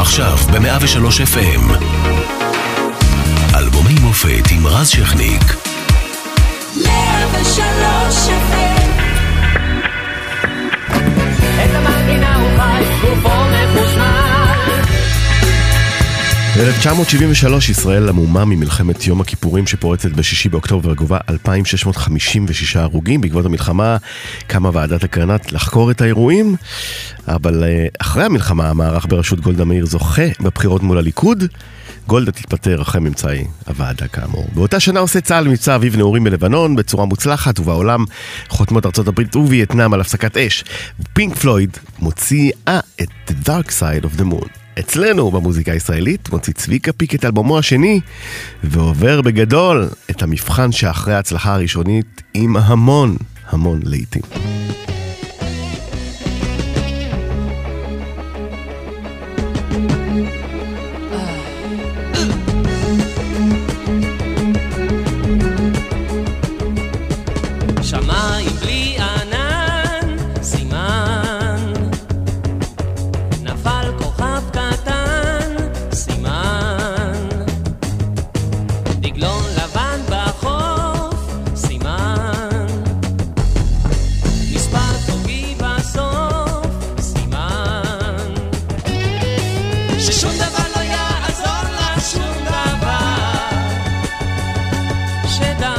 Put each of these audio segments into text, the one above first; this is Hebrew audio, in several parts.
עכשיו ב-103 FM. אלבומי מופת עם רז שכניק. 103 FM את המנגינה הוא חי, 1973 ישראל עמומה ממלחמת יום הכיפורים שפורצת ב-6 באוקטובר וגובה 2,656 הרוגים. בעקבות המלחמה קמה ועדת אגרנט לחקור את האירועים, אבל אה, אחרי המלחמה המערך בראשות גולדה מאיר זוכה בבחירות מול הליכוד. גולדה תתפטר אחרי ממצאי הוועדה כאמור. באותה שנה עושה צה"ל מבצע אביב נעורים בלבנון בצורה מוצלחת, ובעולם חותמות ארצות הברית ווייטנאם על הפסקת אש. פינק פלויד מוציאה את The Dark Side of the Moon. אצלנו במוזיקה הישראלית מוציא צביקה פיק את אלבומו השני ועובר בגדול את המבחן שאחרי ההצלחה הראשונית עם המון המון לעיתים. shedan.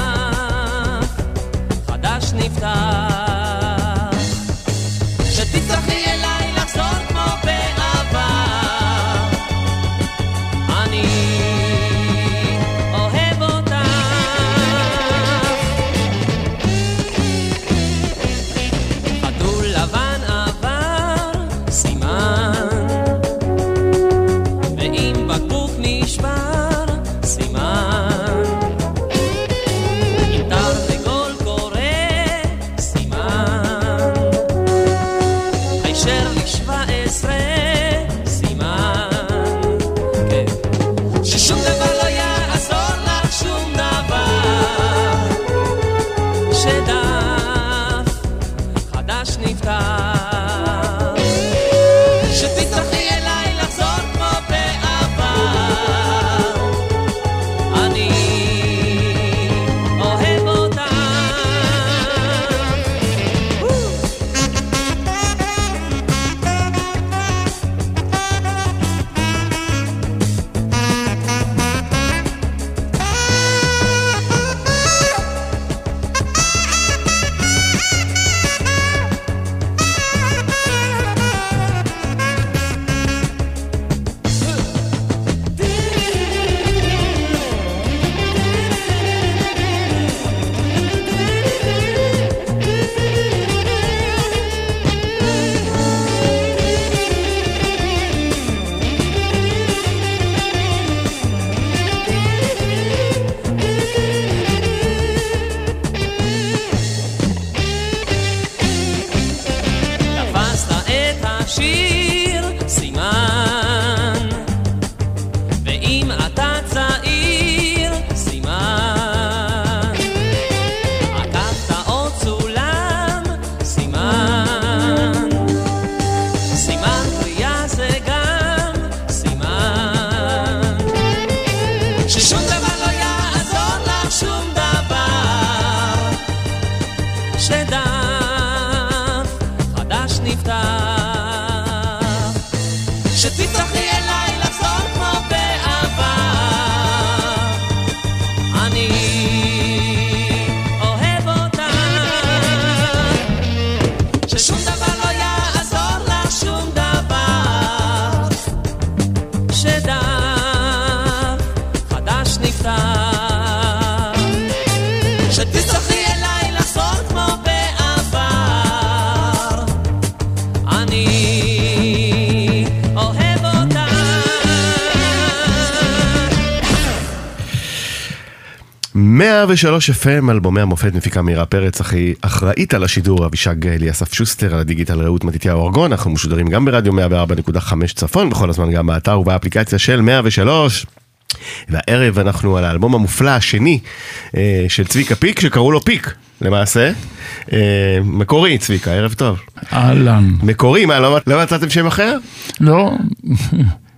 ושלוש FM, אלבומי המופת מפיקה מירה פרץ, אחי, אחראית על השידור אבישג אליסף שוסטר, על הדיגיטל רעות מתתיהו ארגון, אנחנו משודרים גם ברדיו 104.5 צפון, בכל הזמן גם באתר ובאפליקציה של 103. והערב אנחנו על האלבום המופלא השני אה, של צביקה פיק, שקראו לו פיק, למעשה. אה, מקורי, צביקה, ערב טוב. אהלן. מקורי, מה, לא, לא מצאתם שם אחר? לא.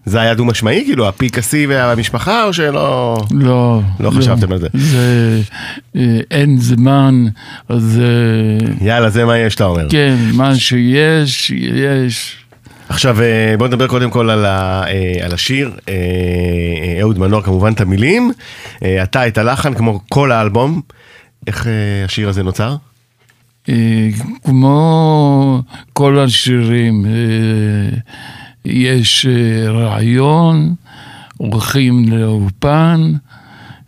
זה היה דו משמעי, כאילו, הפיק השיא והמשפחה, או שלא... לא. לא חשבתם על זה. זה... אה, אין זמן, אז... אה, יאללה, זה מה יש, אתה אומר. כן, מה שיש, יש. עכשיו אה, בוא נדבר קודם כל על, ה, על השיר, אה, אה, אהוד מנור כמובן את המילים, אתה את הלחן כמו כל האלבום, איך השיר הזה נוצר? כמו כל השירים, יש אה, רעיון, הולכים לאולפן,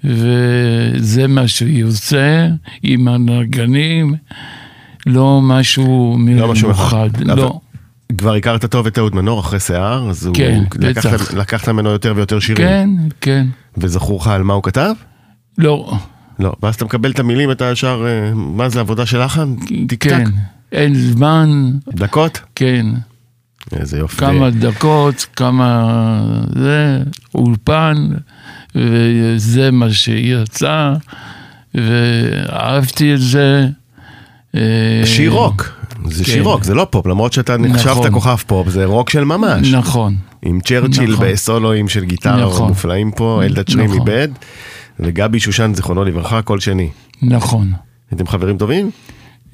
וזה מה שיוצא עם הנגנים, לא משהו לא מיוחד, לא. כבר הכרת טוב את אהוד מנור אחרי שיער, אז הוא כן, לקח, בטח. לקחת ממנו יותר ויותר שירים. כן, כן, וזכור לך על מה הוא כתב? לא, לא. ואז אתה מקבל את המילים, אתה ישר, אה, מה זה עבודה של לחן? כן? אין זמן, דקות? כן, איזה יופי. כמה דקות, כמה זה, אולפן, וזה מה שיצא, ואהבתי את זה. אה, שיר רוק, זה כן. שיר רוק, זה לא פופ, למרות שאתה נחשבת נכון. כוכב פופ, זה רוק של ממש. נכון, עם צ'רצ'יל נכון. בסולואים של גיטרה נכון. מופלאים פה, אלדד שרים נכון. איבד, וגבי שושן זיכרונו לברכה, קול שני. נכון, הייתם חברים טובים?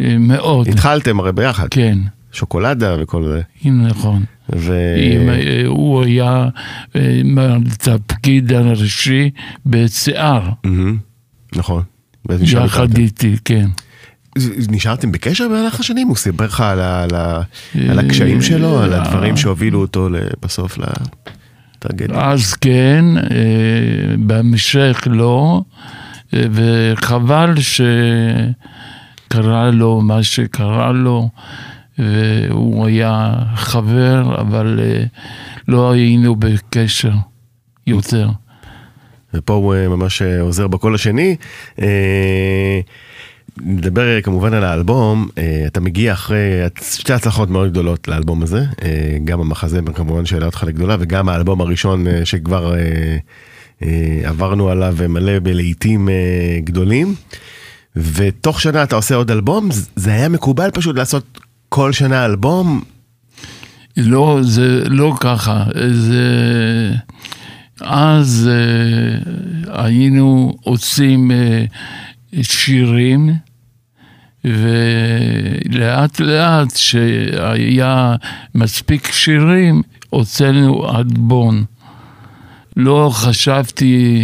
אה, מאוד, התחלתם הרי ביחד, כן, שוקולדה וכל זה. נכון. ו... אם, אה, הוא היה אה, התפקיד הראשי בשיער, מהמם, נכון. יחד. איתי, כן. נשארתם בקשר במהלך השנים? הוא סיפר לך על ה- על ה- על הקשיים שלו, על הדברים שהובילו אותו ל- בסוף לטרגדיה? אז כן, אה, בהמשך לא, אה, וחבל שקרה לו מה שקרה לו, והוא היה חבר, אבל אה, לא היינו בקשר יותר. ופה הוא אה, ממש אה, עוזר בקול השני. נדבר כמובן על האלבום, אתה מגיע אחרי שתי הצלחות מאוד גדולות לאלבום הזה, גם המחזה כמובן שהעלה אותך לגדולה וגם האלבום הראשון שכבר עברנו עליו מלא בלהיטים גדולים. ותוך שנה אתה עושה עוד אלבום, זה היה מקובל פשוט לעשות כל שנה אלבום, לא, זה לא ככה, זה... אז אה, היינו עושים אה, שירים, ולאט לאט שהיה מספיק שירים, הוצאנו אלבום. לא חשבתי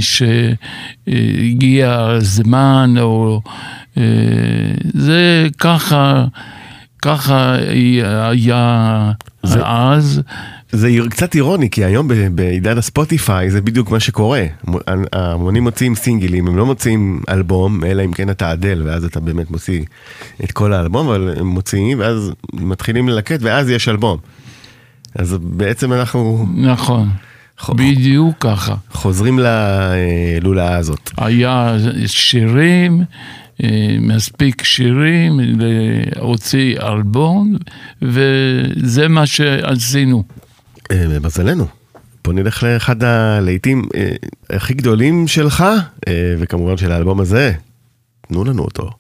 שהגיע הזמן, או... אה, זה ככה, ככה היה זה- אז. זה קצת אירוני, כי היום בעידן הספוטיפיי זה בדיוק מה שקורה. מו- ההמונים מוציאים סינגלים, הם לא מוציאים אלבום, אלא אם כן אתה אדל, ואז אתה באמת מוציא את כל האלבום, אבל הם מוציאים, ואז מתחילים ללקט, ואז יש אלבום. אז בעצם אנחנו נכון, ח- בדיוק ככה. חוזרים ללולאה הזאת. היה שירים, אה, מספיק שירים להוציא אלבום, וזה מה שעשינו. אה, מזלנו. בוא נלך לאחד הלהיטים אה, הכי גדולים שלך, אה, וכמובן של האלבום הזה. תנו לנו אותו.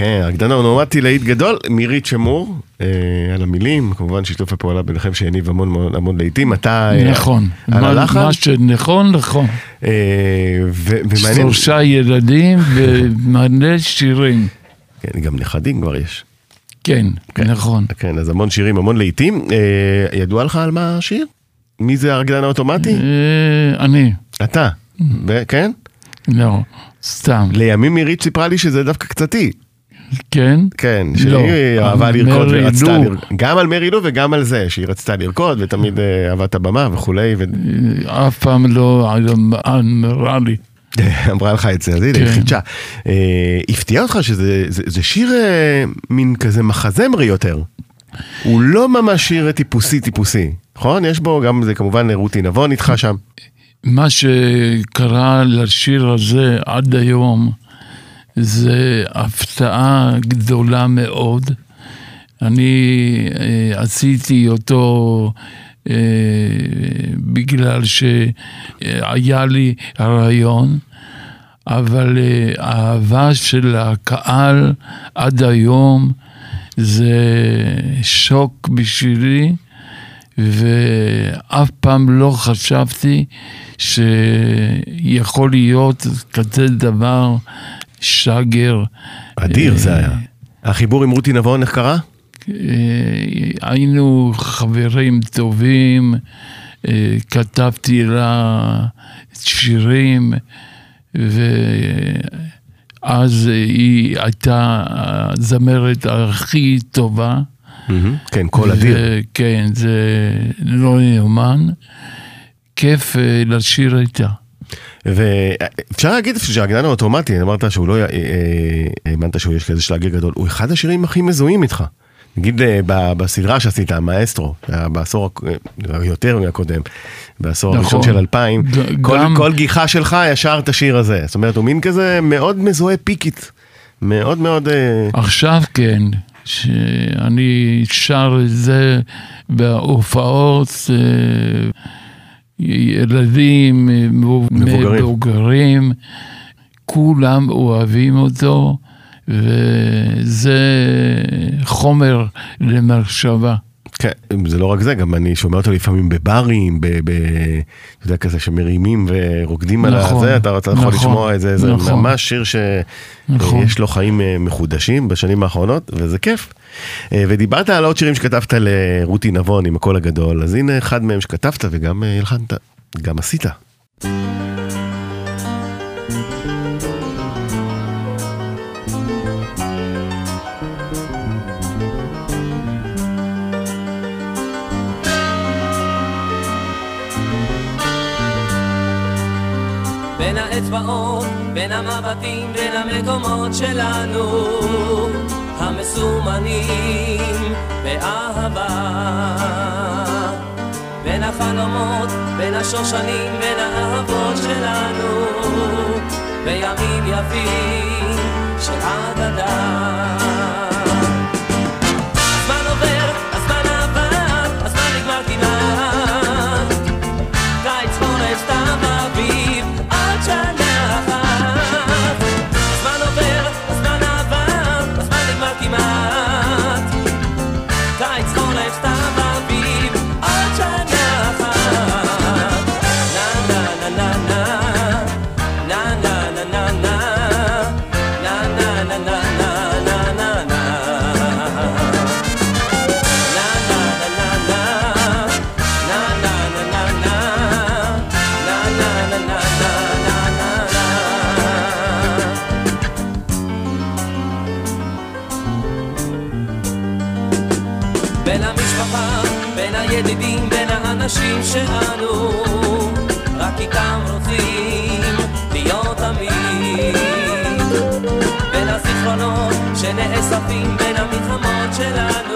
כן, רקדן האונומטי להיט גדול, מירית שמור, אה, על המילים, כמובן שיתוף הפעולה ביניכם שהניב המון המון, המון להיטים, אתה... אה, נכון. על מה- הלחן? מה שנכון, נכון. אה, ו- ומעניין, שלושה ילדים ומלא שירים. כן, גם נכדים כבר יש. כן, כן. נכון. כן, אז המון שירים, המון להיטים. אה, ידוע לך על מה השיר? מי זה הרקדן האוטומטי? אה, אני, אתה. ו- כן? לא, סתם. לימים מירית סיפרה לי שזה דווקא קצתי. כן? כן, לא, שהיא אהבה על לרקוד ורצתה. לרקוד. גם על מרי לו וגם על זה, שהיא רצתה לרקוד ותמיד אה, אהבה את הבמה וכולי. ו- אה, אף פעם לא אמרה לי. אמרה לך את זה, אז הנה, כן. חידשה. אה, הפתיע אותך שזה זה, זה שיר אה, מין כזה מחזמרי יותר. הוא לא ממש שיר טיפוסי טיפוסי, נכון? יש בו גם זה כמובן רותי נבון איתך שם. מה שקרה לשיר הזה עד היום זה הפתעה גדולה מאוד. אני אה, עשיתי אותו אה, בגלל שהיה לי הרעיון, אבל אה, האהבה של הקהל עד היום זה שוק בשבילי. ואף פעם לא חשבתי שיכול להיות כזה דבר שגר. אדיר זה היה. החיבור עם רותי נבון, איך קרה? אה, היינו חברים טובים, אה, כתבתי לה שירים, ואז היא הייתה הזמרת הכי טובה. כן, קול אדיר. כן, זה לא יאומן. כיף אה, לשיר איתה. ואפשר להגיד שהרקדן האוטומטי, אמרת שהוא לא, אה, אה, האמנת שהוא יש כזה שלאגר גדול, הוא אחד השירים הכי מזוהים איתך. נגיד אה, בסדרה שעשית, המאסטרו, בעשור, הק- אה, יותר מהקודם, בעשור נכון. הראשון של 2000, ג- כל, גם- כל גיחה שלך ישר את השיר הזה. זאת אומרת, הוא מין כזה מאוד מזוהה פיקית. מאוד מאוד... עכשיו כן, שאני שר את זה בהופעות, אה, ילדים, אה, מבוגרים. מבוגרים, כולם אוהבים אותו, וזה חומר למחשבה. כן, זה לא רק זה, גם אני שומע אותו לפעמים בברים, ב... ב אתה יודע, כזה שמרימים ורוקדים על נכון, הזה, אתה, אתה יכול נכון, לשמוע את זה, זה נכון. ממש שיר שיש נכון. לו חיים אה, מחודשים בשנים האחרונות, וזה כיף. אה, ודיברת על עוד שירים שכתבת לרותי נבון עם הקול הגדול, אז הנה אחד מהם שכתבת וגם אה, הלחנת, גם עשית. בין האצבעות, בין המבטים, בין המקומות שלנו, המסומנים באהבה. בין החלומות, בין השושנים, בין האהבות שלנו, בימים יפים של אגדה. será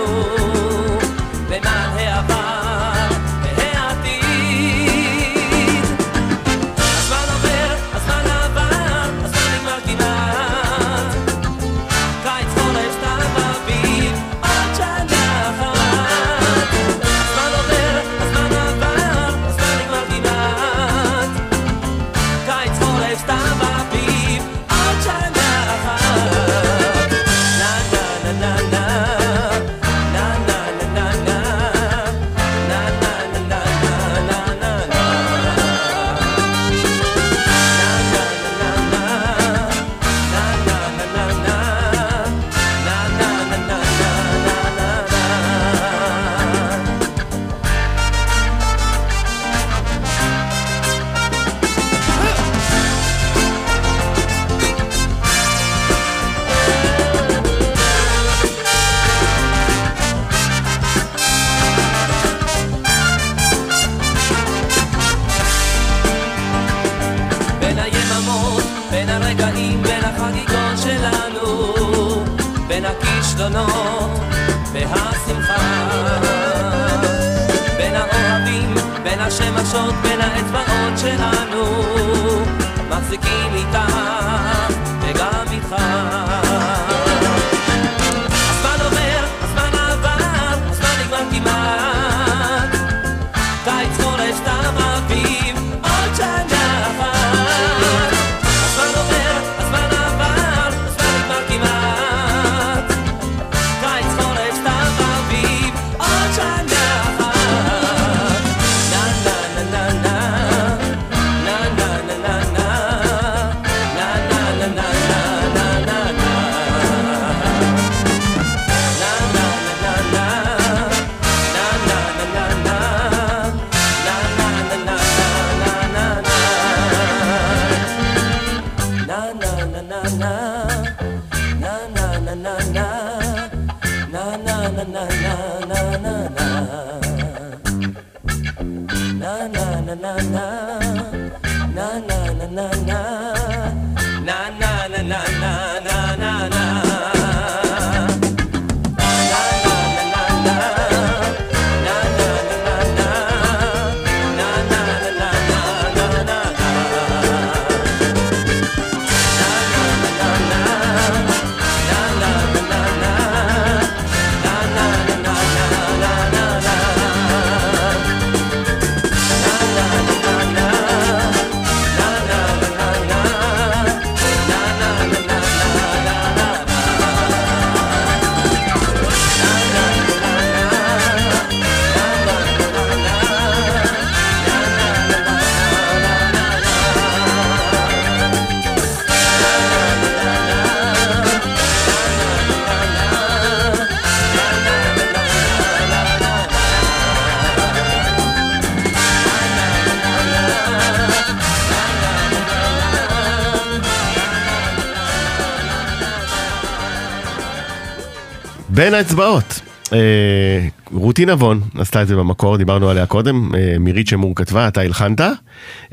בין האצבעות. אה, רותי נבון עשתה את זה במקור, דיברנו עליה קודם, אה, מירית שמור כתבה, אתה הלחנת.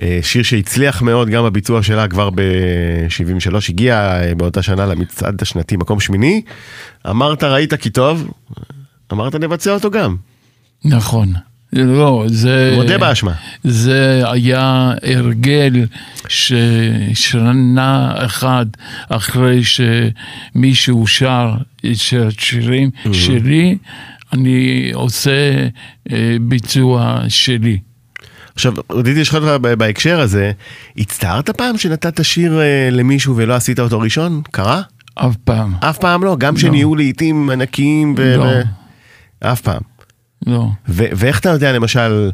אה, שיר שהצליח מאוד גם בביצוע שלה כבר ב-73, הגיע באותה שנה למצעד השנתי, מקום שמיני. אמרת, ראית כי טוב, אמרת נבצע אותו גם. נכון. לא, זה... מודה באשמה. זה היה הרגל ששנה אחת אחרי שמישהו שר את השירים שלי, אני עושה אה, ביצוע שלי. עכשיו, רציתי לשאול אותך בהקשר הזה, הצטערת פעם שנתת שיר אה, למישהו ולא עשית אותו ראשון? קרה? אף פעם. אף פעם לא, גם שנהיו לעיתים ענקיים ו... לא. אף פעם. לא. ו- ואיך אתה יודע למשל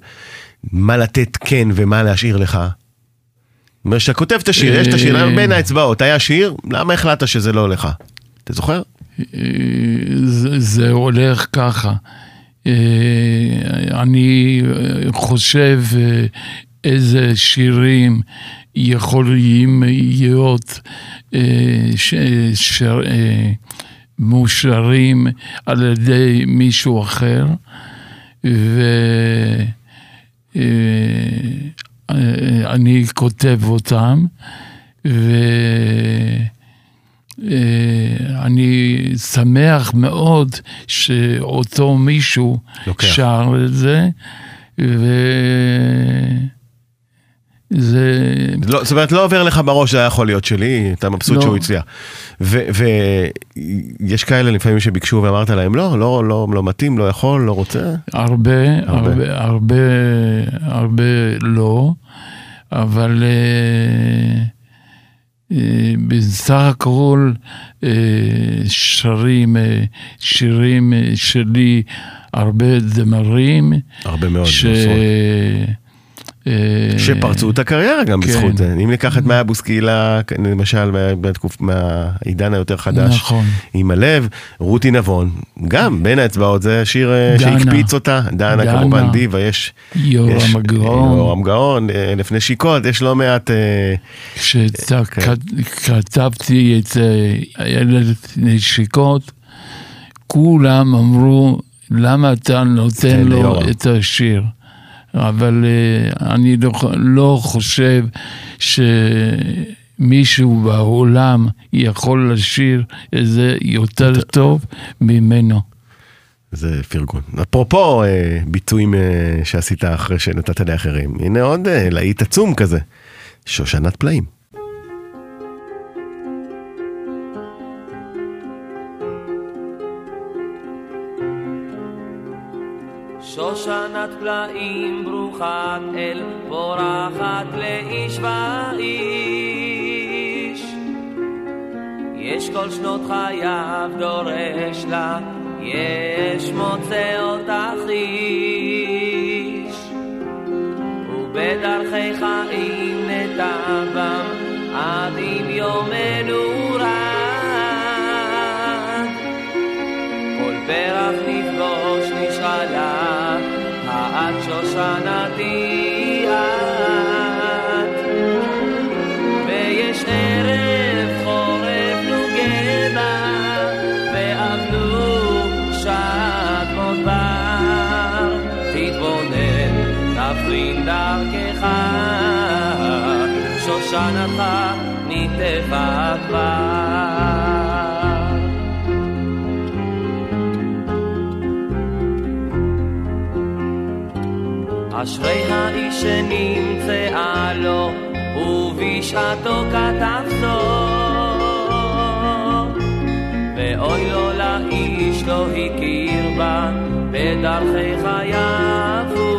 מה לתת כן ומה להשאיר לך? זאת אומרת, כשאתה כותב את השיר, יש את השיר, אה. בין האצבעות, היה שיר, למה החלטת שזה לא לך? אתה זוכר? אה, זה, זה הולך ככה. אה, אני חושב איזה שירים יכולים להיות ש, ש, מאושרים על ידי מישהו אחר, ואני כותב אותם, ו... אה, שמח מאוד שאותו מישהו לוקח. שר את זה, וזה... לא, זאת אומרת, לא עובר לך בראש, זה היה יכול להיות שלי, אתה מבסוט לא. שהוא הצליח. ויש כאלה לפעמים שביקשו ואמרת להם, לא, לא, לא, לא מתאים, לא יכול, לא רוצה. הרבה, הרבה. הרבה, הרבה, הרבה לא, אבל אה, אה, בסך הכל אה, שרים, אה, שירים אה, שלי, הרבה זמרים, הרבה מאוד. ש... עשרות. אה, שפרצו את הקריירה גם כן. בזכות זה. אם ניקח את מאיה בוסקילה, למשל, בתקופ- מהעידן היותר חדש, נכון. עם הלב, רותי נבון, גם בין האצבעות, זה שיר אה, דנה. שהקפיץ אותה, דנה דנה. כמובן, דיווה, יש... יורם הגאון. יורם גאון, אה, אלף נשיקות, יש לא מעט... כשכתבתי את אה, אלף נשיקות, כולם אמרו, למה אתה נותן תן לו ליורם." את השיר? אבל אה, אני לא, לא חושב שמישהו בעולם יכול לשיר את זה יותר טוב ממנו. זה פרגון. אפרופו אה, ביטויים אה, שעשית אחרי שנתת לאחרים, הנה עוד אה, להיט עצום כזה, שושנת פלאים. שושנת פלאים ברוכת אל בורחת לאיש ואיש. יש כל שנות חייו דורש לה יש מוצא אותך איש ובדרכי חיים נטבם עד עם יומנו רד כל פרח שושנתך נטפה כבר. אשרי האיש שנמצאה לו, ובשעתו כתב זאת. ואוי לו לאיש לא הכיר בה, בדרכי חייו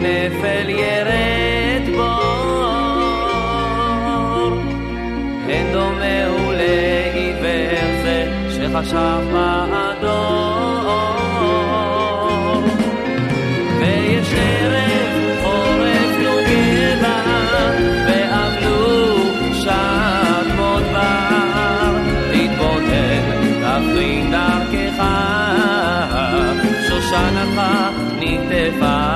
וכנפל ירד בור. אין דומה הוא לעיוור זה שחשב באדום. ויש ערב חורף נוגבה, ואבלו שעת מדבר. תתבונן, תבחין דרכך, שושנתך נטפה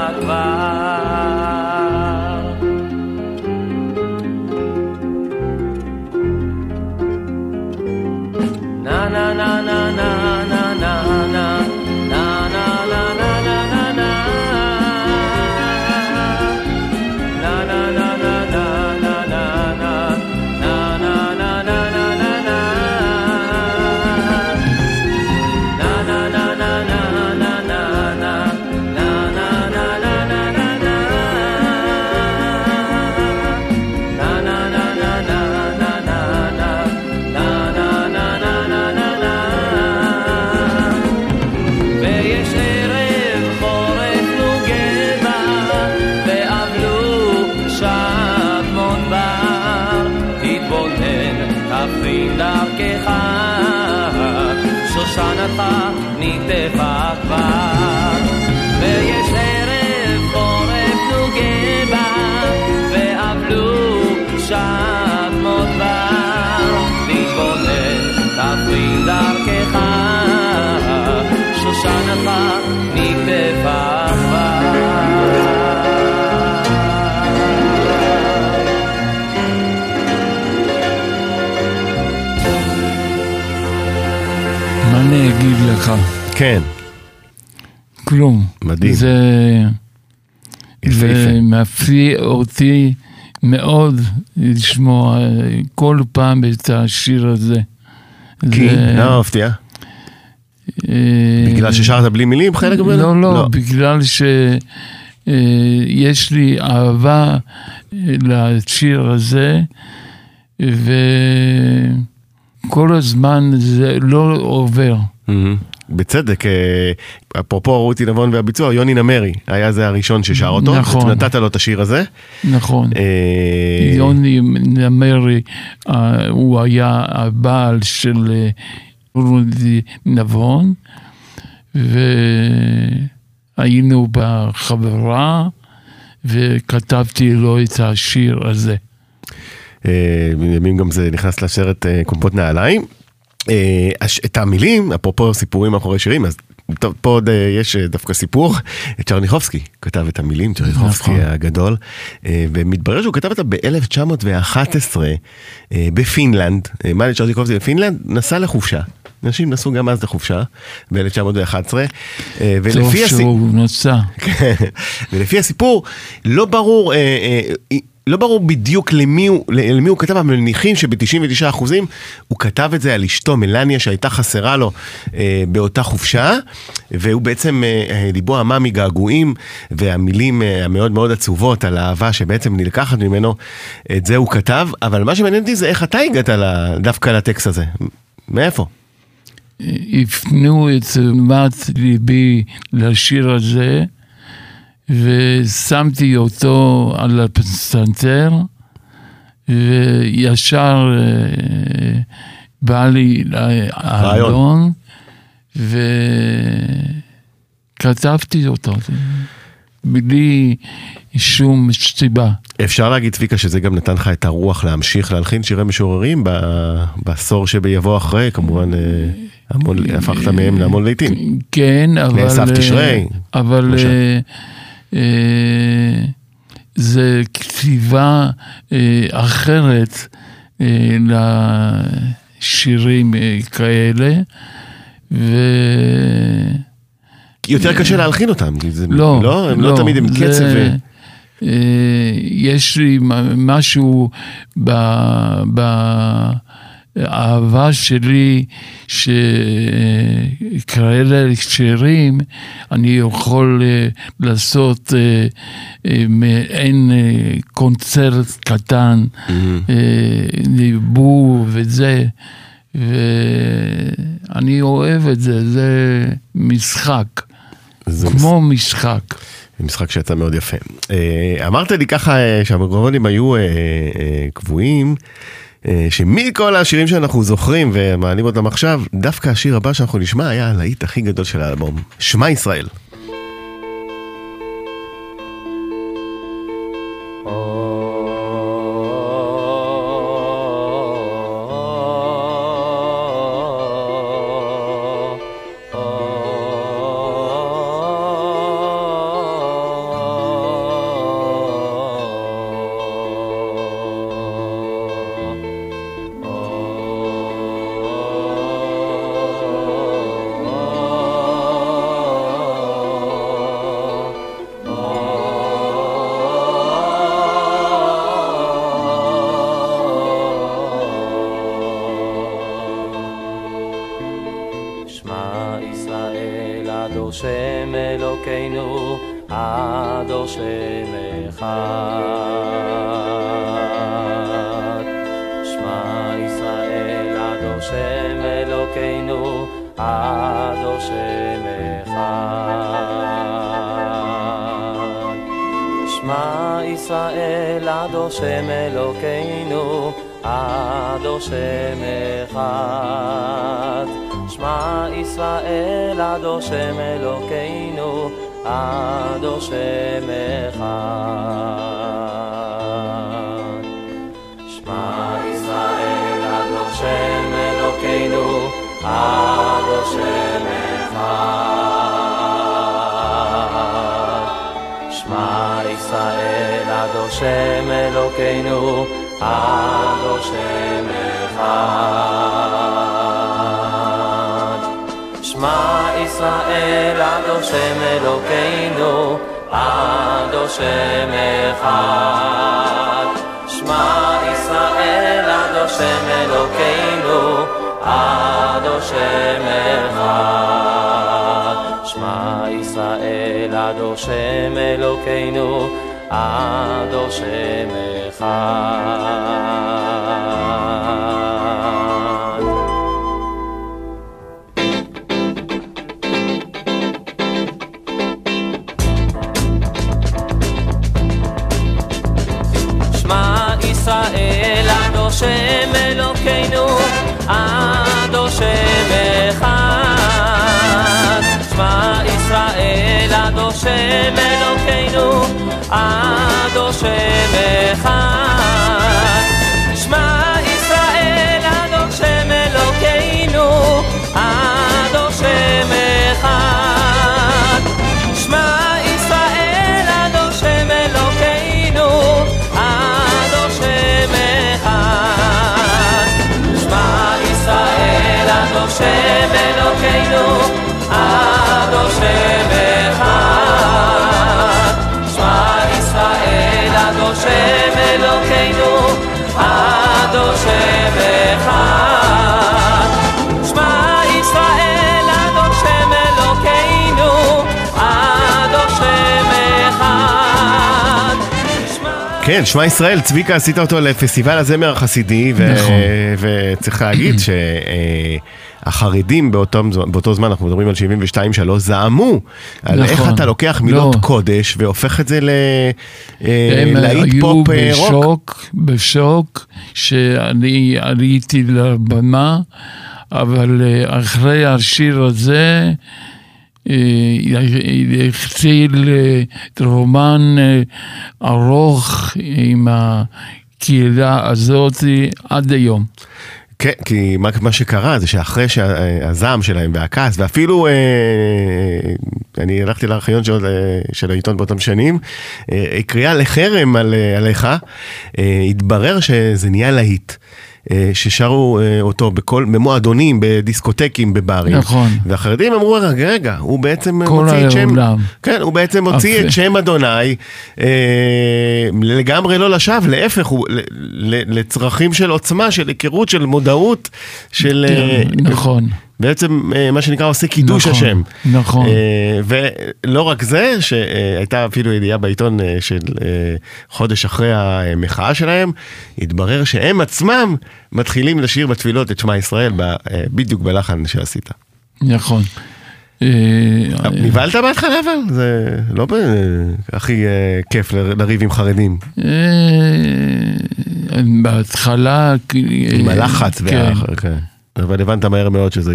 כן, כלום. מדהים. זה... יפהפה. זה מפליא אותי מאוד לשמוע כל פעם את השיר הזה. כי, למה מפתיע? אה, בגלל ששרת בלי מילים חלק ממנו? לא, לא, בגלל שיש לי אהבה אה, לשיר הזה, וכל הזמן זה לא עובר. מהמם. בצדק, אה, אפרופו רותי נבון והביצוע, יוני נמרי היה זה הראשון ששר אותו, נכון. נתת לו את השיר הזה. נכון. אה, יוני נמרי, אה, הוא היה הבעל של אה, רודי נבון, והיינו בחברה, וכתבתי לו את השיר הזה. בימים גם זה נכנס לסרט קומפות נעליים. אה, את המילים, אפרופו סיפורים מאחורי שירים, אז טוב, פה עוד אה, יש אה, דווקא סיפור, צ'רניחובסקי כתב את המילים, צ'רניחובסקי נכון. הגדול, ומתברר שהוא כתב אותה ב-1911 בפינלנד, אה, מה לצ'רניחובסקי בפינלנד? נסע לחופשה. אנשים נסעו גם אז לחופשה, ב-1911, טוב ולפי. שהוא נוסע. כן. ולפי הסיפור, לא ברור, לא ברור בדיוק למי הוא, למי הוא כתב, אבל מניחים שב-99 אחוזים הוא כתב את זה על אשתו מלניה שהייתה חסרה לו אה, באותה חופשה, והוא בעצם, אה, אה, ליבו עמה מגעגועים, והמילים אה, המאוד מאוד עצובות על האהבה שבעצם נלקחת ממנו, את זה הוא כתב, אבל מה שמעניין אותי זה איך אתה הגעת דווקא לטקסט הזה, מאיפה? הפנו את תשומת ליבי לשיר הזה, ושמתי אותו על הפסנתר, וישר אה, בא לי הרעיון, וכתבתי אותו, בלי שום סיבה. אפשר להגיד, צביקה, שזה גם נתן לך את הרוח להמשיך להלחין שירי משוררים בעשור שיבוא אחרי, כמובן, אה, המון, הפכת מהם להמון לעיתים. כן, אבל... לאסף אה, תשרי, אבל למשל. אה, אה, זה כתיבה אה, אחרת אה, לשירים אה, כאלה, ו... יותר קשה להלחין אותם, זה, לא, לא, הם לא, תמיד עם זה- קצב. ו- אה, יש לי משהו באהבה שלי שכאלה שירים אני יכול אה, לעשות אה, אה, מעין קונצרט קטן, אה, ניבוא וזה. ואני אוהב את זה, זה משחק, זה כמו משחק. משחק שיצא מאוד יפה. אמרת לי ככה שהמיקרופונים היו אה, אה, קבועים, אה, שמכל השירים שאנחנו זוכרים ומעלים אותם עכשיו, דווקא השיר הבא שאנחנו נשמע היה הלהיט הכי גדול של האלבום, שמע ישראל. שמע ישראל עד השם אלוקינו, עד השם אחד. שמע ישראל עד השם אלוקינו, עד השם אחד. שמע ישראל עד השם אלוקינו, עד השם אחד. השם אלוקינו, עד השם אחד. שמע ישראל עד השם אלוקינו, עד השם אחד. כן, שמע ישראל, צביקה, עשית אותו לפסטיבל הזמר החסידי, ו- נכון. וצריך להגיד שהחרדים באותו, באותו זמן, אנחנו מדברים על 72-3, זעמו על נכון. איך אתה לוקח מילות לא. קודש והופך את זה ל- אה, הם היו פופ אה, רוק. בשוק, בשוק, שאני עליתי לבמה, אבל אה, אחרי השיר הזה, אה, התחיל אה, רומן אה, ארוך עם הקהילה הזאת עד היום. כן, כי מה, מה שקרה זה שאחרי שהזעם שלהם והכעס, ואפילו, אה, אני הלכתי לארכיון של, אה, של העיתון באותם שנים, אה, קריאה לחרם על, אה, עליך, אה, התברר שזה נהיה להיט. אה, ששרו אה, אותו בכל, במועדונים, בדיסקוטקים, בברים. נכון. והחרדים אמרו, רגע, רגע, הוא בעצם כל מוציא את שם... העולם. כן, הוא בעצם הוציא אף- את שם אדוני אה, לגמרי לא לשווא, להפך, הוא ל- ל- לצרכים של עוצמה, של היכרות, של מודעות, של... אה, נכון. בעצם אה, מה שנקרא עושה קידוש נכון, השם. נכון. אה, ולא רק זה, שהייתה אפילו ידיעה בעיתון אה, של חודש אחרי המחאה שלהם, התברר שהם עצמם מתחילים לשיר בתפילות את שמע ישראל בדיוק בלחן שעשית. נכון. נבהלת בהתחלה אבל? זה לא הכי כיף לריב עם חרדים. בהתחלה... עם הלחץ. כן. אבל הבנת מהר מאוד שזה...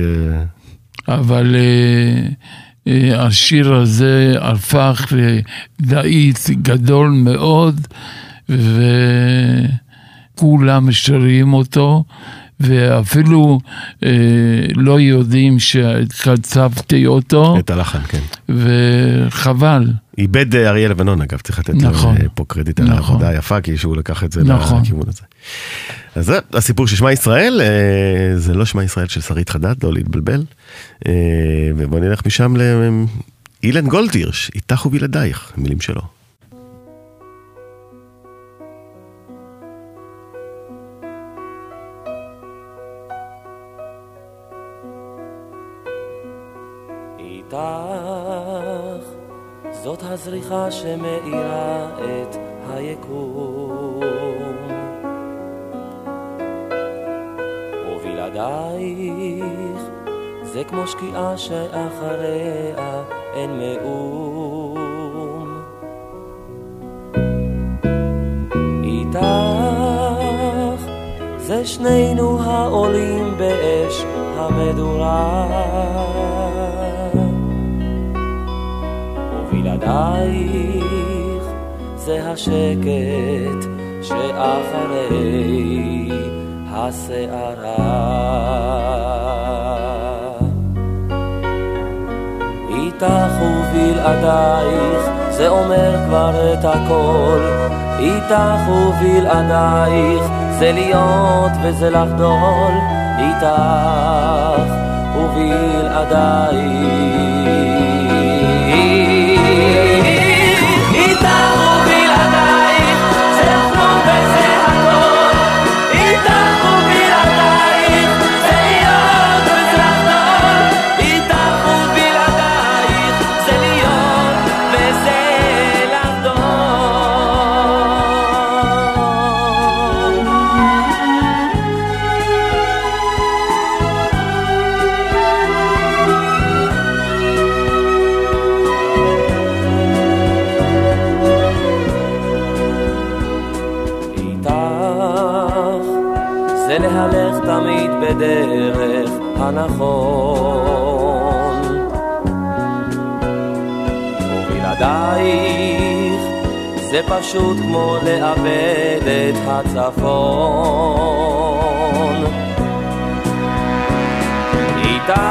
אבל אה, אה, השיר הזה הפך ללהיט גדול מאוד, וכולם שרים אותו, ואפילו אה, לא יודעים שכתבתי אותו, את הלחן, כן. וחבל. איבד אריה לבנון אגב, צריך לתת נכון. לו פה קרדיט על נכון. העבודה היפה, כי שהוא לקח את זה נכון. לכיוון הזה. אז זה הסיפור של שמע ישראל, אה, זה לא שמע ישראל של שרית חדד, לא להתבלבל. אה, ובוא נלך משם לאילן גולדהירש, איתך ובלעדייך, מילים שלו. איתך זאת הזריחה שמאירה את היקום ובלעדייך זה כמו שקיעה שאחריה אין מאום. איתך זה שנינו העולים באש המדורה. ובלעדייך זה השקט שאחרי הסערה איתך ובלעדייך זה אומר כבר את הכל. איתך ובלעדייך זה להיות וזה לחדול. איתך ובלעדייך זה פשוט כמו לאבד את הצפון. איתך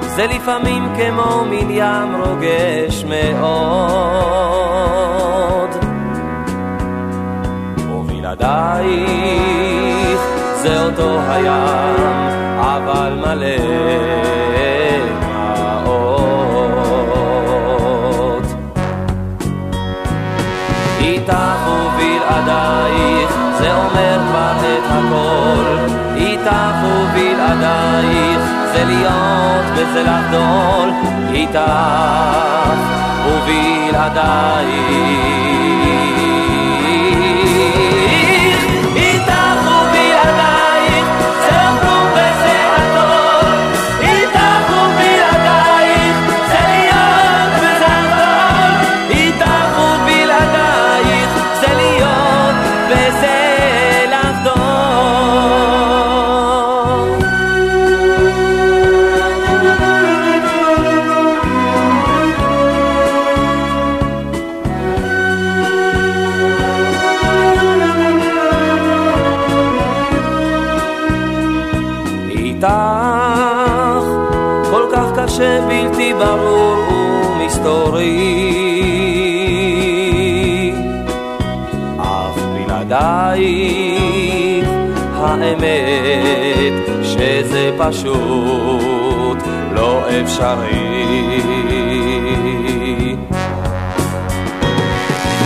זה לפעמים כמו מין ים רוגש מאוד. ובלעדייך זה אותו הים, אבל מלא איתך ובלעדייך זה אומר כבר את הכל, איתך ובלעדייך זה להיות וזה לחדול, איתך ובלעדייך. פשוט לא אפשרי.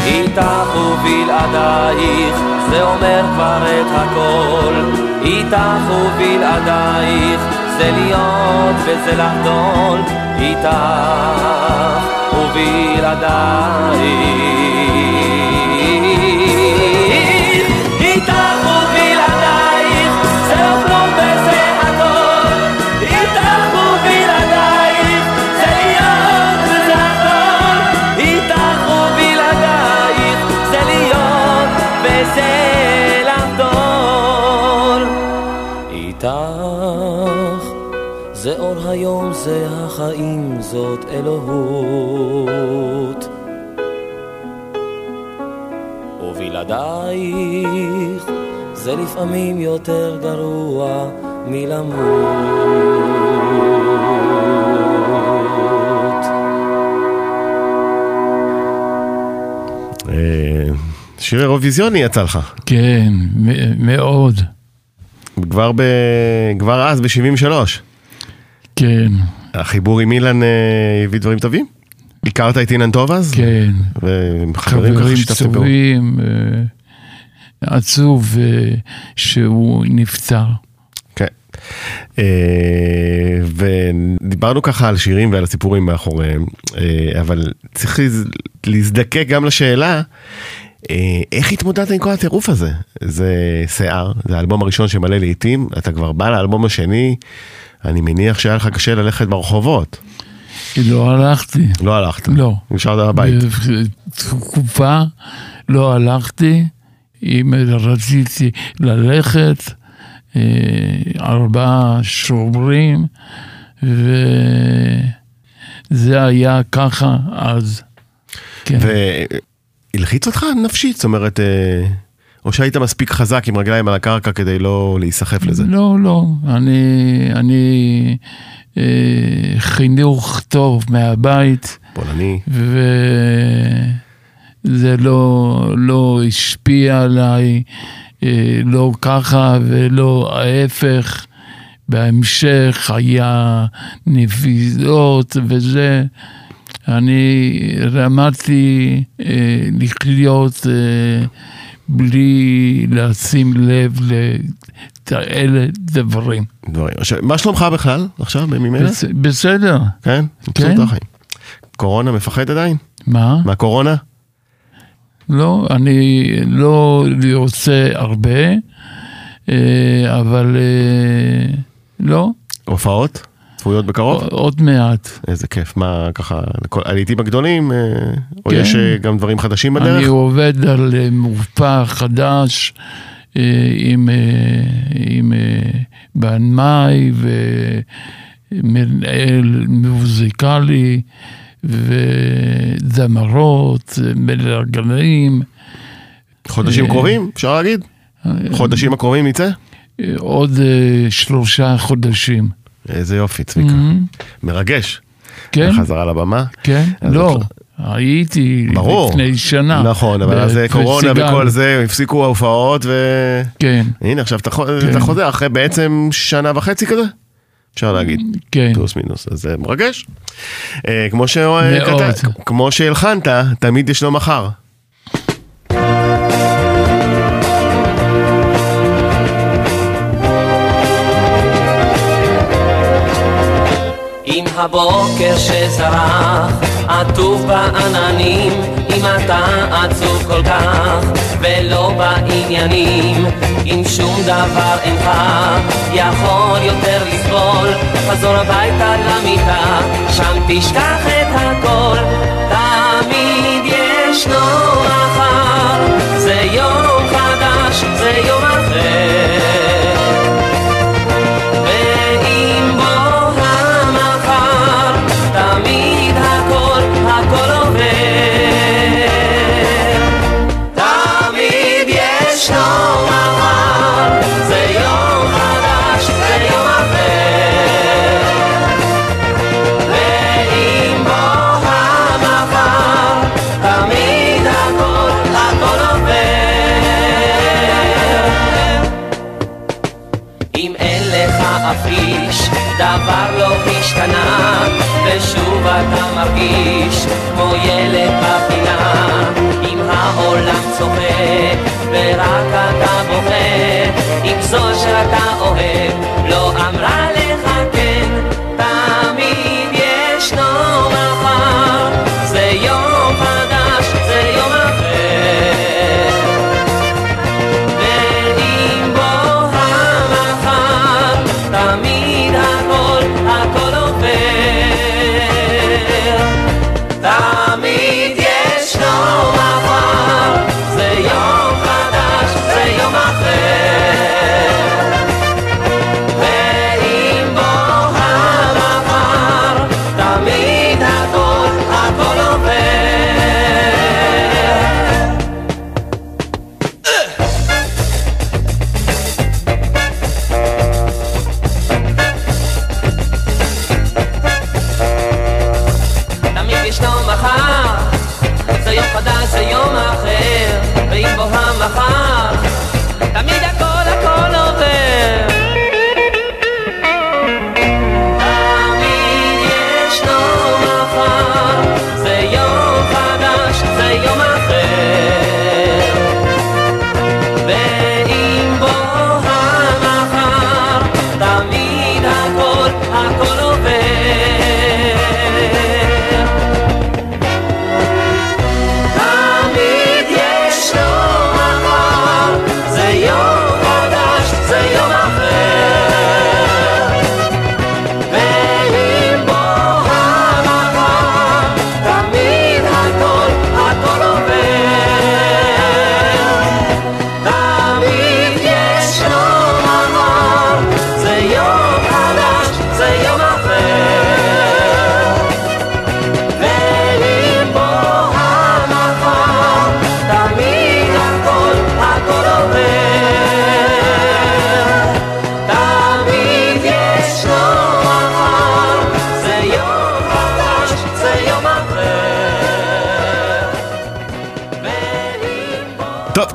איתך ובלעדייך זה אומר כבר את הכל. איתך ובלעדייך זה להיות וזה לחדול איתך ובלעדייך זה אור היום, זה החיים, זאת אלוהות. ובלעדייך זה לפעמים יותר גרוע מלמות. אה, שיר אירוויזיוני יצא לך, כן, מאוד, כבר, ב... כבר אז, ב-73. כן, החיבור עם אילן אה, הביא דברים טובים? הכרת את אילן טוב אז? כן. וחברים ככה חברים שיתפתם פעולה. טובים, אה, עצוב אה, שהוא נפטר. כן. אה, ודיברנו ככה על שירים ועל הסיפורים מאחוריהם, אה, אבל צריך להז- להזדקק גם לשאלה, אה, איך התמודדת עם כל הטירוף הזה? זה שיער, זה האלבום הראשון שמלא לעיתים, אתה כבר בא לאלבום השני, אני מניח שהיה לך קשה ללכת ברחובות. לא הלכתי. לא הלכת. לא. נשארת בבית. תקופה לא הלכתי, אם רציתי ללכת, אה, ארבעה שוברים, וזה היה ככה אז. כן. והלחיץ אותך נפשית? זאת אומרת, אה, או שהיית מספיק חזק עם רגליים על הקרקע כדי לא להיסחף לזה? לא, לא, אני, אני אה, חינוך טוב מהבית, פולני. וזה לא, לא השפיע עליי, אה, לא ככה ולא ההפך. בהמשך היה נפילות וזה. אני למדתי אה, לחיות אה, בלי לשים לב לאלה דברים. דברים. עכשיו, מה שלומך בכלל עכשיו בימים אלה? בס- בסדר, כן? כן. קורונה מפחד עדיין? מה? מהקורונה? לא, אני לא רוצה הרבה, אה, אבל אה, לא, הופעות? צפויות בקרוב? עוד מעט. איזה כיף, מה ככה, הלעיתים הגדולים, אה, או כן. יש אה, גם דברים חדשים בדרך? אני עובד על אה, מופע חדש עם, עם בנמאי ומנהל מוזיקלי וזמרות, מלגנים. חודשים קרובים, אפשר להגיד? חודשים הקרובים יצא? עוד שלושה חודשים. איזה יופי, צביקה. מרגש. כן, חזרה לבמה. כן, לא, הייתי ברור. לפני שנה. נכון, אבל אז קורונה בפסטיגל. וכל זה, הפסיקו ההופעות, כן, והנה עכשיו אתה כן. אתה חוזר אחרי בעצם שנה וחצי כזה? אפשר להגיד, כן. פלוס מינוס, אז זה מרגש. אה, כמו ש- מאוד. כת- כמו שהלחנת, תמיד יש לו מחר. הבוקר שזרח, עטוף בעננים, אם אתה עצוב כל כך, ולא בעניינים, אם שום דבר אינך יכול יותר לסבול, חזור הביתה למיטה, שם תשכח את הכל, תמיד ישנו מחר, זה יום חדש, זה יום ושוב אתה מרגיש כמו ילד בפינה. אם העולם צוחק, ורק אתה בוכה, אם זו שאתה אוהב לא אמרה לך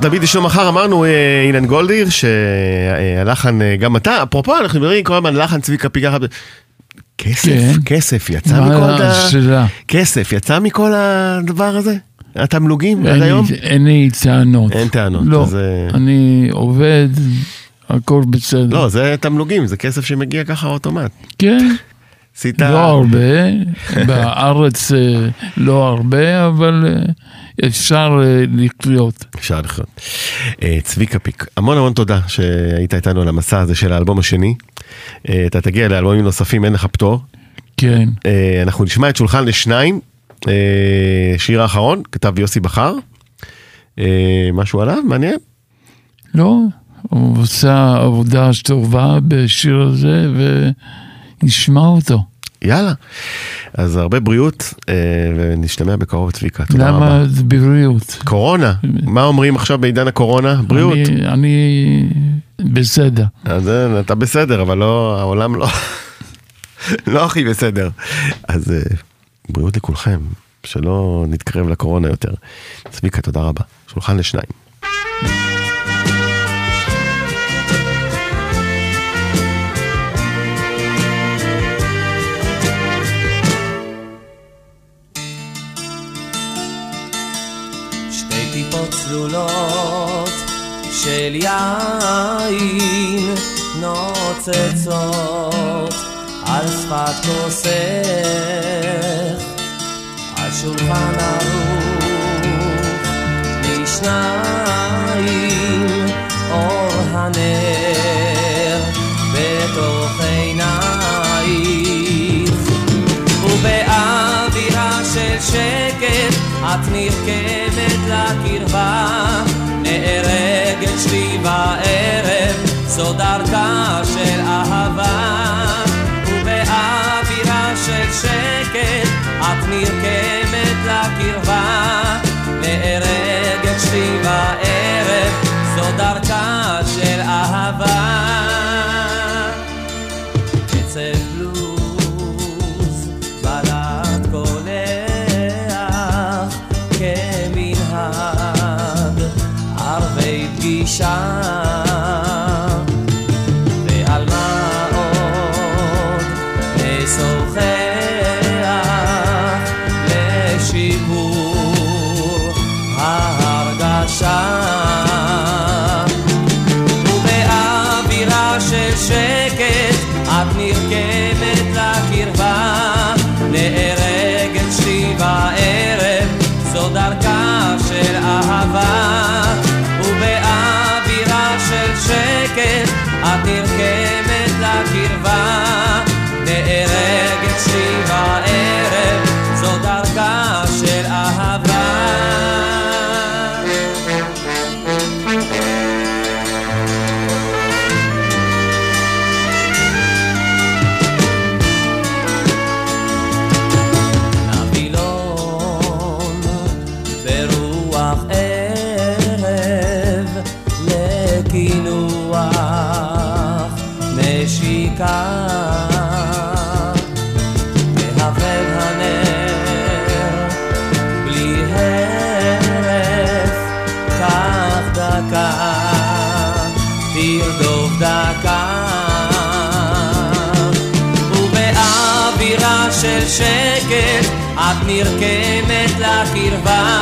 תמיד יש לו מחר, אמרנו אה, אילן גולדיר, שהלחן אה, גם אתה, אפרופו, אנחנו מדברים כל הזמן לחן צביקה פיגה. כסף, כן. כסף, יצא מכל ה... כסף, יצא מכל הדבר הזה? התמלוגים עד היום? אין לי טענות. אין טענות, לא, אה, אני עובד, הכל בסדר. לא, זה תמלוגים, זה כסף שמגיע ככה אוטומט. כן, עשית... לא הרבה, בארץ לא הרבה, אבל אפשר אה, לחיות. אפשר לחיות. אה, צביקה פיק, המון המון תודה שהיית איתנו על המסע הזה של האלבום השני. אה, אתה תגיע לאלבומים נוספים, אין לך פטור. כן, אנחנו נשמע את שולחן לשניים, שיר האחרון, כתב יוסי בכר. משהו עליו? מעניין? לא, הוא עושה עבודה טובה בשיר הזה ונשמע אותו. יאללה. אז הרבה בריאות, אה, ונשתמע בקרוב צביקה, תודה רבה. למה זה בריאות? קורונה, מה אומרים עכשיו בעידן הקורונה? בריאות. אני, אני בסדר. אז אתה בסדר, אבל לא, העולם לא, לא הכי בסדר. אז אה, בריאות לכולכם, שלא נתקרב לקורונה יותר. צביקה, תודה רבה. שולחן לשניים. יין נוצצות על שפת כוסך, על שולחן ערוך משניים זו דרכה של אהבה ובאווירה של שקט את נרקמת לקרבה. נהרגת שלי בערב זו דרכה שקט את נרקמת לקרבה נרקמת לקרבה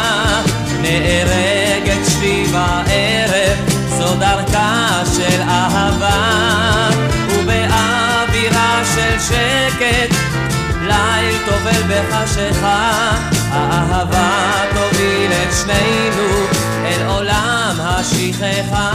נהרגת שלי בערב זו דרכה של אהבה ובאווירה של שקט ליל טובל בחשיכה האהבה תוביל את שנינו אל עולם השכחה